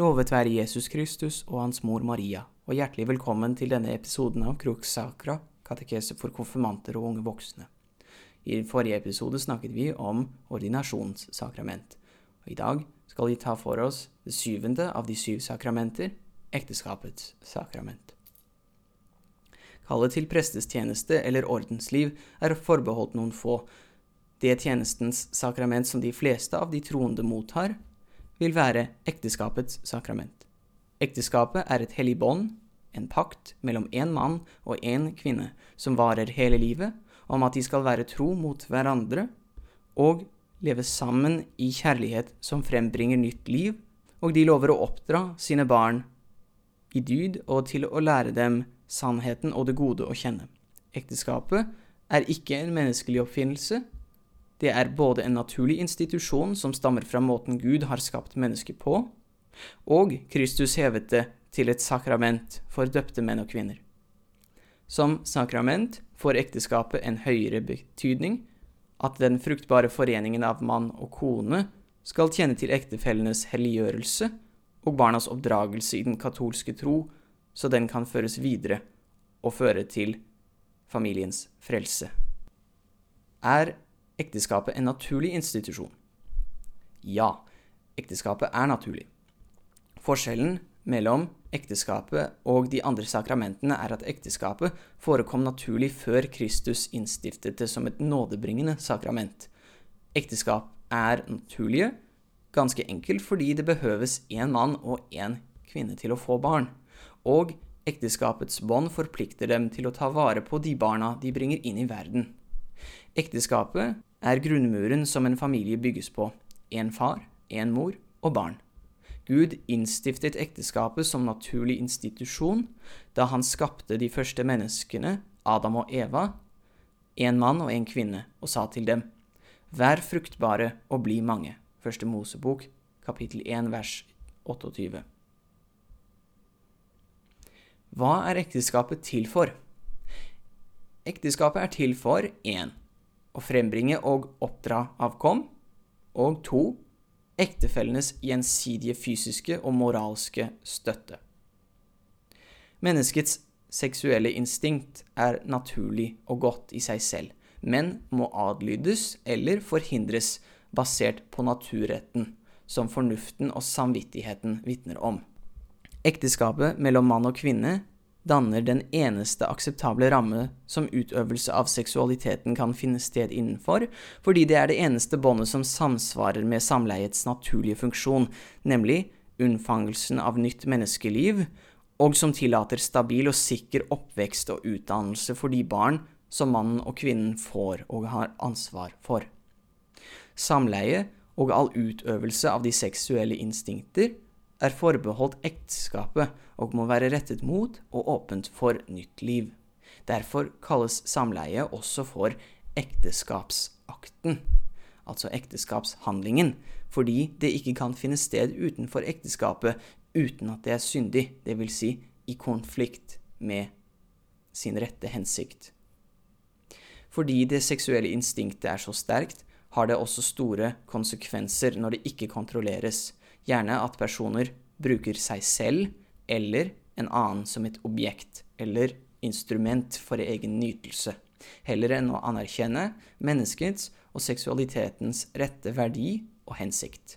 Lovet være Jesus Kristus og Hans mor Maria, og hjertelig velkommen til denne episoden av Crux Sacra, katekese for konfirmanter og unge voksne. I forrige episode snakket vi om ordinasjonssakrament, og i dag skal vi ta for oss det syvende av de syv sakramenter, ekteskapets sakrament. Kallet til prestestjeneste eller ordensliv er forbeholdt noen få. Det tjenestens sakrament som de fleste av de troende mottar, vil være ekteskapets sakrament. Ekteskapet er et hellig bånd, en pakt mellom én mann og én kvinne, som varer hele livet, om at de skal være tro mot hverandre og leve sammen i kjærlighet som frembringer nytt liv, og de lover å oppdra sine barn i dyd og til å lære dem sannheten og det gode å kjenne. Ekteskapet er ikke en menneskelig oppfinnelse, det er både en naturlig institusjon som stammer fra måten Gud har skapt mennesket på, og Kristus hevet det til et sakrament for døpte menn og kvinner. Som sakrament får ekteskapet en høyere betydning, at den fruktbare foreningen av mann og kone skal tjene til ektefellenes helliggjørelse og barnas oppdragelse i den katolske tro, så den kan føres videre og føre til familiens frelse. Er ekteskapet en naturlig institusjon? Ja, ekteskapet er naturlig. Forskjellen mellom ekteskapet og de andre sakramentene er at ekteskapet forekom naturlig før Kristus innstiftet det som et nådebringende sakrament. Ekteskap er naturlige, ganske enkelt fordi det behøves én mann og én kvinne til å få barn, og ekteskapets bånd forplikter dem til å ta vare på de barna de bringer inn i verden. Ekteskapet er grunnmuren som en familie bygges på. En far, en mor og barn. Gud innstiftet ekteskapet som naturlig institusjon da han skapte de første menneskene, Adam og Eva, en mann og en kvinne, og sa til dem, Vær fruktbare og bli mange. Første Mosebok, kapittel 1, vers 28. Hva er ekteskapet til for? Ekteskapet er til for 1 å frembringe og oppdra avkom, og to, ektefellenes gjensidige fysiske og moralske støtte. Menneskets seksuelle instinkt er naturlig og godt i seg selv, men må adlydes eller forhindres basert på naturretten, som fornuften og samvittigheten vitner om. Ekteskapet mellom mann og kvinne danner den eneste akseptable ramme som utøvelse av seksualiteten kan finne sted innenfor, fordi det er det eneste båndet som samsvarer med samleiets naturlige funksjon, nemlig unnfangelsen av nytt menneskeliv, og som tillater stabil og sikker oppvekst og utdannelse for de barn som mannen og kvinnen får og har ansvar for. Samleie og all utøvelse av de seksuelle instinkter er forbeholdt ekteskapet og må være rettet mot og åpent for nytt liv. Derfor kalles samleie også for ekteskapsakten, altså ekteskapshandlingen, fordi det ikke kan finne sted utenfor ekteskapet uten at det er syndig, dvs. Si i konflikt med sin rette hensikt. Fordi det seksuelle instinktet er så sterkt, har det også store konsekvenser når det ikke kontrolleres, gjerne at personer bruker seg selv eller en annen som et objekt eller instrument for egen nytelse, heller enn å anerkjenne menneskets og seksualitetens rette verdi og hensikt.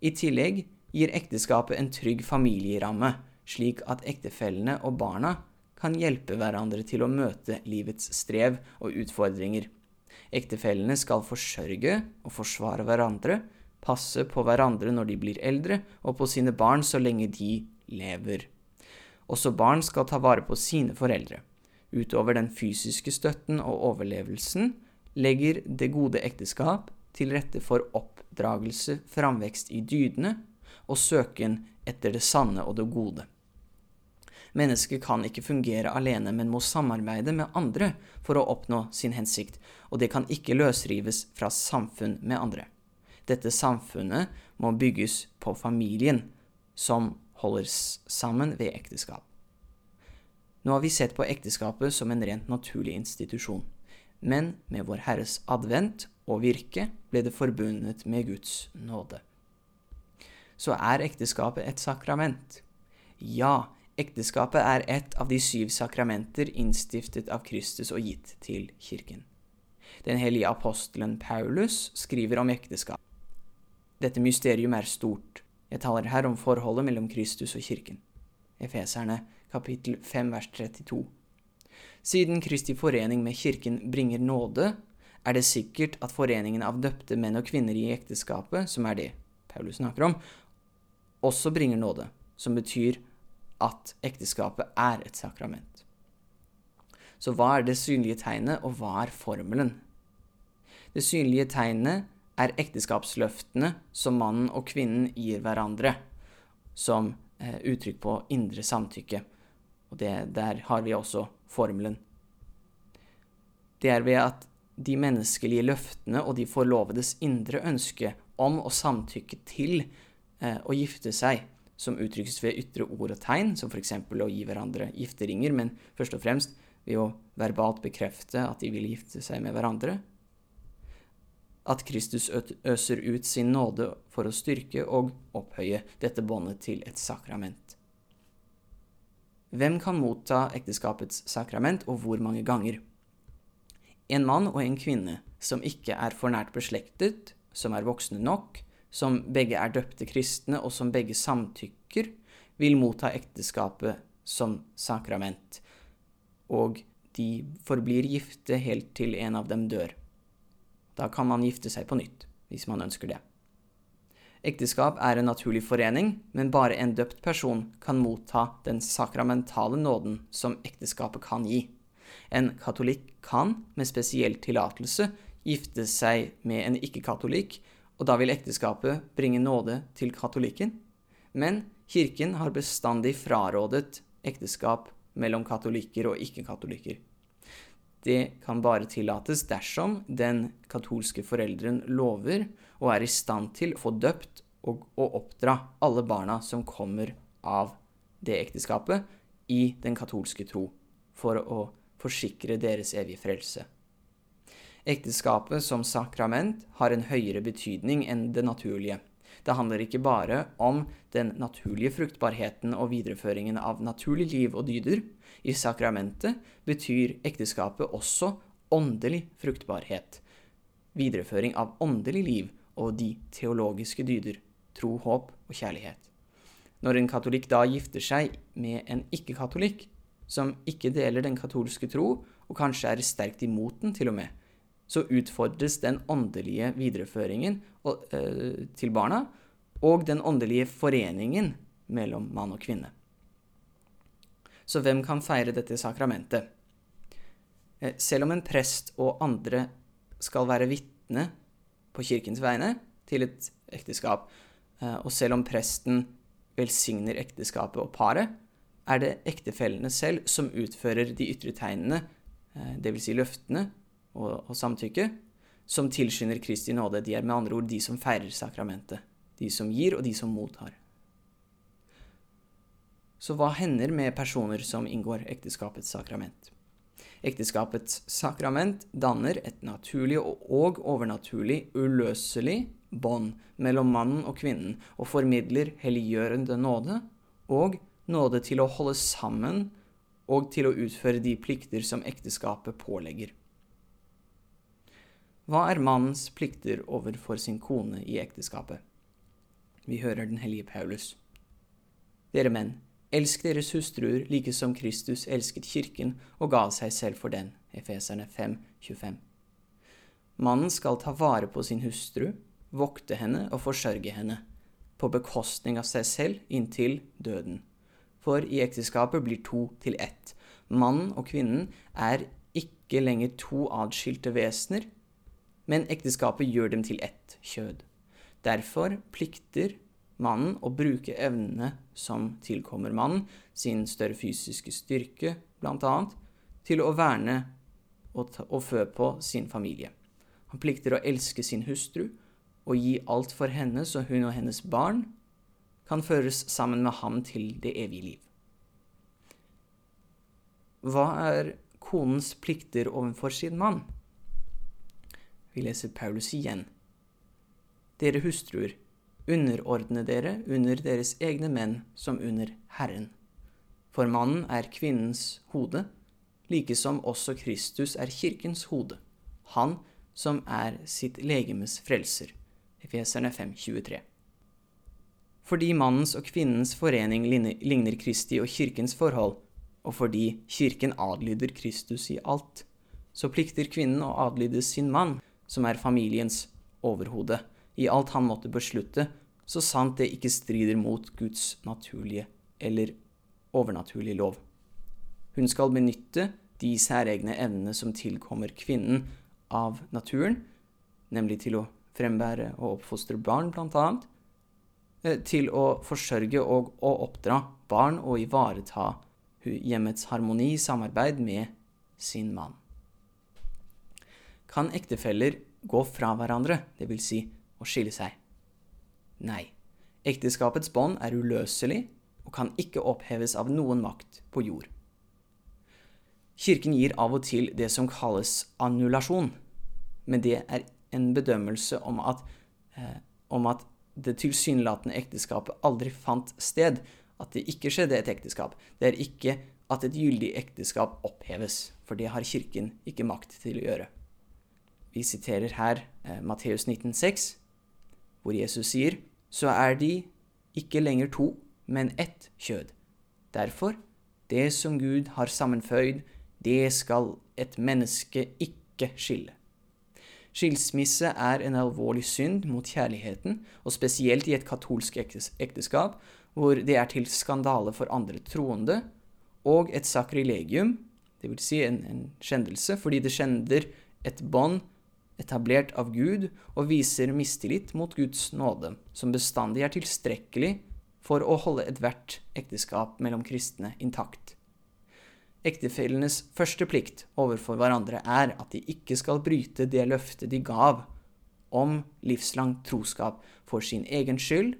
I tillegg gir ekteskapet en trygg familieramme, slik at ektefellene og barna kan hjelpe hverandre til å møte livets strev og utfordringer. Ektefellene skal forsørge og forsvare hverandre, passe på hverandre når de blir eldre, og på sine barn så lenge de lever. Også barn skal ta vare på sine foreldre. Utover den fysiske støtten og overlevelsen legger det gode ekteskap til rette for oppdragelse, framvekst i dydene og søken etter det sanne og det gode. Mennesket kan ikke fungere alene, men må samarbeide med andre for å oppnå sin hensikt, og det kan ikke løsrives fra samfunn med andre. Dette samfunnet må bygges på familien, som holder sammen ved ekteskap. Nå har vi sett på ekteskapet som en rent naturlig institusjon, men med Vår Herres advent og virke ble det forbundet med Guds nåde. så er ekteskapet et sakrament. Ja, ekteskapet er et av de syv sakramenter innstiftet av Kristus og gitt til kirken. Den hellige apostelen Paulus skriver om ekteskap. Dette mysterium er stort. Jeg taler her om forholdet mellom Kristus og kirken. Efeserne kapittel 5 vers 32. Siden Kristi forening med kirken bringer nåde, er det sikkert at foreningen av døpte menn og kvinner i ekteskapet, som er det Paulus snakker om, også bringer nåde, som betyr at ekteskapet er et sakrament. Så hva er det synlige tegnet, og hva er formelen? Det synlige tegnet er ekteskapsløftene som mannen og kvinnen gir hverandre, som eh, uttrykk på indre samtykke. Og det, der har vi også formelen. Det er ved at de menneskelige løftene og de forlovedes indre ønske om å samtykke til eh, å gifte seg, som uttrykkes ved ytre ord og tegn, som f.eks. å gi hverandre gifteringer, men først og fremst ved å verbalt bekrefte at de vil gifte seg med hverandre. At Kristus øser ut sin nåde for å styrke og opphøye dette båndet til et sakrament. Hvem kan motta ekteskapets sakrament, og hvor mange ganger? En mann og en kvinne som ikke er for nært beslektet, som er voksne nok, som begge er døpte kristne, og som begge samtykker, vil motta ekteskapet som sakrament, og de forblir gifte helt til en av dem dør. Da kan man gifte seg på nytt, hvis man ønsker det. Ekteskap er en naturlig forening, men bare en døpt person kan motta den sakramentale nåden som ekteskapet kan gi. En katolikk kan, med spesiell tillatelse, gifte seg med en ikke-katolikk, og da vil ekteskapet bringe nåde til katolikken. Men kirken har bestandig frarådet ekteskap mellom katolikker og ikke-katolikker. Det kan bare tillates dersom den katolske foreldren lover og er i stand til å få døpt og å oppdra alle barna som kommer av det ekteskapet, i den katolske tro, for å forsikre deres evige frelse. Ekteskapet som sakrament har en høyere betydning enn det naturlige. Det handler ikke bare om den naturlige fruktbarheten og videreføringen av naturlig liv og dyder. I sakramentet betyr ekteskapet også åndelig fruktbarhet, videreføring av åndelig liv og de teologiske dyder, tro, håp og kjærlighet. Når en katolikk da gifter seg med en ikke-katolikk, som ikke deler den katolske tro, og kanskje er sterkt imot den til og med, så utfordres den åndelige videreføringen øh, til barna og den åndelige foreningen mellom mann og kvinne. Så hvem kan feire dette sakramentet? Eh, selv om en prest og andre skal være vitne på kirkens vegne til et ekteskap, eh, og selv om presten velsigner ekteskapet og paret, er det ektefellene selv som utfører de ytre tegnene, dvs. Si løftene og, og samtykke, som tilskynder Kristi nåde. De er med andre ord de som feirer sakramentet. De som gir, og de som mottar. Så hva hender med personer som inngår ekteskapets sakrament? Ekteskapets sakrament danner et naturlig og overnaturlig uløselig bånd mellom mannen og kvinnen, og formidler helliggjørende nåde og nåde til å holde sammen og til å utføre de plikter som ekteskapet pålegger. Hva er mannens plikter overfor sin kone i ekteskapet? Vi hører den hellige Paulus. Dere menn, elsk deres hustruer like som Kristus elsket kirken og ga seg selv for den. Efeserne 5, 25. Mannen skal ta vare på sin hustru, vokte henne og forsørge henne, på bekostning av seg selv inntil døden. For i ekteskapet blir to til ett. Mannen og kvinnen er ikke lenger to adskilte vesener, men ekteskapet gjør dem til ett kjød. Derfor plikter mannen å bruke evnene som tilkommer mannen, sin større fysiske styrke bl.a., til å verne og, og fø på sin familie. Han plikter å elske sin hustru og gi alt for henne så hun og hennes barn kan føres sammen med ham til det evige liv. Hva er konens plikter overfor sin mann? Vi leser Paulus igjen. Dere hustruer, underordne dere under deres egne menn som under Herren. For mannen er kvinnens hode, like som også Kristus er kirkens hode, han som er sitt legemes frelser. Efeserne 5,23. Fordi mannens og kvinnens forening ligner Kristi og kirkens forhold, og fordi kirken adlyder Kristus i alt, så plikter kvinnen å adlyde sin mann, som er familiens overhode, i alt han måtte beslutte, så sant det ikke strider mot Guds naturlige eller overnaturlige lov. Hun skal benytte de særegne evnene som tilkommer kvinnen av naturen, nemlig til å frembære og oppfostre barn, blant annet, eh, til å forsørge og å oppdra barn og ivareta hjemmets harmoni i samarbeid med sin mann. Kan ektefeller gå fra hverandre, dvs. Si å skille seg? Nei. Ekteskapets bånd er uløselig og kan ikke oppheves av noen makt på jord. Kirken gir av og til det som kalles annullasjon, men det er en bedømmelse om at, eh, om at det tilsynelatende ekteskapet aldri fant sted, at det ikke skjedde et ekteskap. Det er ikke at et gyldig ekteskap oppheves, for det har Kirken ikke makt til å gjøre. Vi siterer her eh, Matteus 19,6, hvor Jesus sier så er de ikke lenger to, men ett kjød. Derfor, det som Gud har sammenføyd, det skal et menneske ikke skille. Skilsmisse er en alvorlig synd mot kjærligheten, og spesielt i et katolsk ekteskap, hvor det er til skandale for andre troende, og et sakrilegium, dvs. Si en, en skjendelse, fordi det skjender et bånd etablert av Gud og viser mistillit mot Guds nåde, som bestandig er tilstrekkelig for å holde ethvert ekteskap mellom kristne intakt. Ektefellenes første plikt overfor hverandre er at de ikke skal bryte det løftet de gav om livslang troskap for sin egen skyld,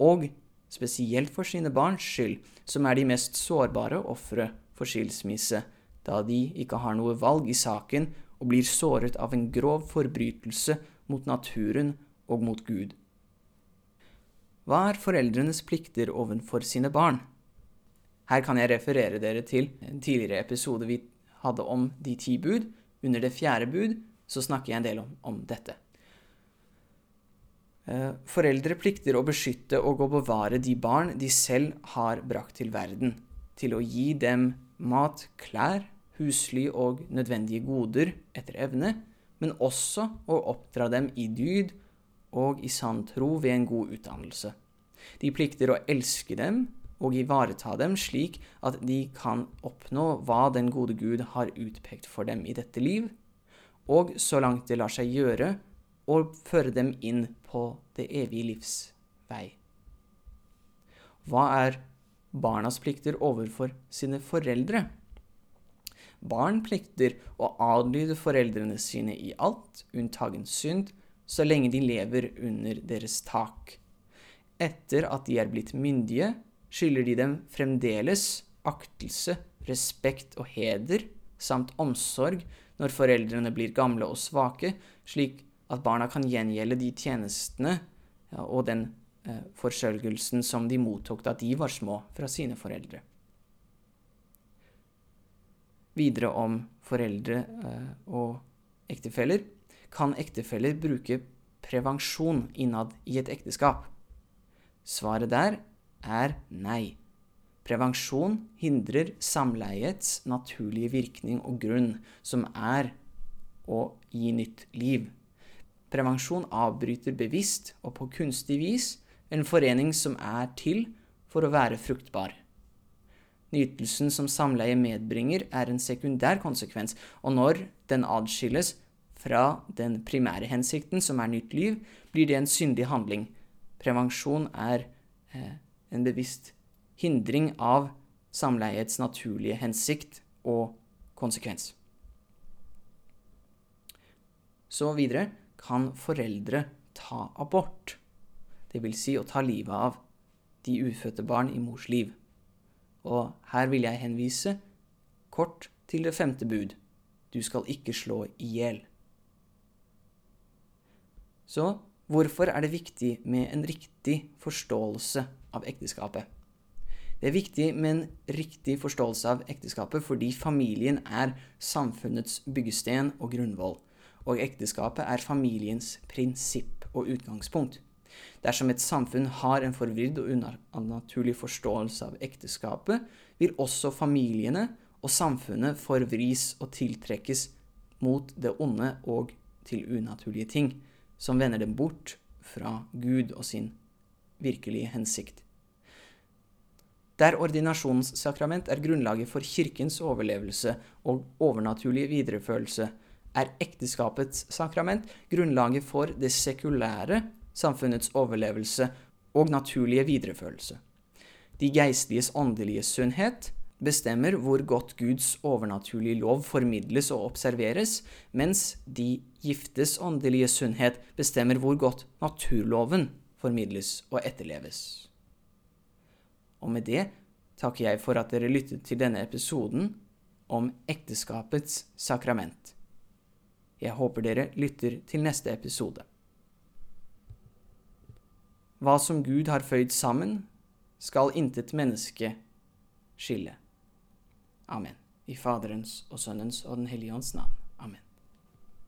og spesielt for sine barns skyld, som er de mest sårbare ofre for skilsmisse, da de ikke har noe valg i saken og blir såret av en grov forbrytelse mot naturen og mot Gud. Hva er foreldrenes plikter overfor sine barn? Her kan jeg referere dere til en tidligere episode vi hadde om de ti bud. Under det fjerde bud så snakker jeg en del om, om dette. Eh, foreldre plikter å beskytte og å bevare de barn de selv har brakt til verden, til å gi dem mat, klær, husly og nødvendige goder etter evne, men også å oppdra dem i dyd og i sann tro ved en god utdannelse. De plikter å elske dem og ivareta dem slik at de kan oppnå hva den gode Gud har utpekt for dem i dette liv, og så langt det lar seg gjøre, å føre dem inn på det evige livs vei. Hva er barnas plikter overfor sine foreldre? Barn plikter å adlyde foreldrene sine i alt, unntagen synd, så lenge de lever under deres tak. Etter at de er blitt myndige, skylder de dem fremdeles aktelse, respekt og heder, samt omsorg når foreldrene blir gamle og svake, slik at barna kan gjengjelde de tjenestene og den eh, forsørgelsen som de mottok da de var små fra sine foreldre videre om foreldre eh, og ektefeller. Kan ektefeller bruke prevensjon innad i et ekteskap? Svaret der er nei. Prevensjon hindrer samleiets naturlige virkning og grunn, som er å gi nytt liv. Prevensjon avbryter bevisst og på kunstig vis en forening som er til for å være fruktbar. Nytelsen som samleie medbringer, er en sekundær konsekvens, og når den adskilles fra den primære hensikten, som er nytt liv, blir det en syndig handling. Prevensjon er eh, en bevisst hindring av samleiets naturlige hensikt og konsekvens. Så videre kan foreldre ta abort, dvs. Si å ta livet av de ufødte barn i mors liv. Og her vil jeg henvise kort til det femte bud. Du skal ikke slå i hjel. Så Hvorfor er det viktig med en riktig forståelse av ekteskapet? Det er viktig med en riktig forståelse av ekteskapet fordi familien er samfunnets byggesten og grunnvoll, og ekteskapet er familiens prinsipp og utgangspunkt. Dersom et samfunn har en forvridd og unaturlig forståelse av ekteskapet, vil også familiene og samfunnet forvris og tiltrekkes mot det onde og til unaturlige ting, som vender dem bort fra Gud og sin virkelige hensikt. Der ordinasjonssakrament er grunnlaget for kirkens overlevelse og overnaturlige videreførelse, er ekteskapets sakrament grunnlaget for det sekulære samfunnets overlevelse og naturlige videreførelse. De geistliges åndelige sunnhet bestemmer hvor godt Guds overnaturlige lov formidles og observeres, mens de giftes åndelige sunnhet bestemmer hvor godt naturloven formidles og etterleves. Og med det takker jeg for at dere lyttet til denne episoden om ekteskapets sakrament. Jeg håper dere lytter til neste episode. Hva som Gud har føyd sammen, skal intet menneske skille. Amen. I Faderens og Sønnens og Den hellige ånds navn.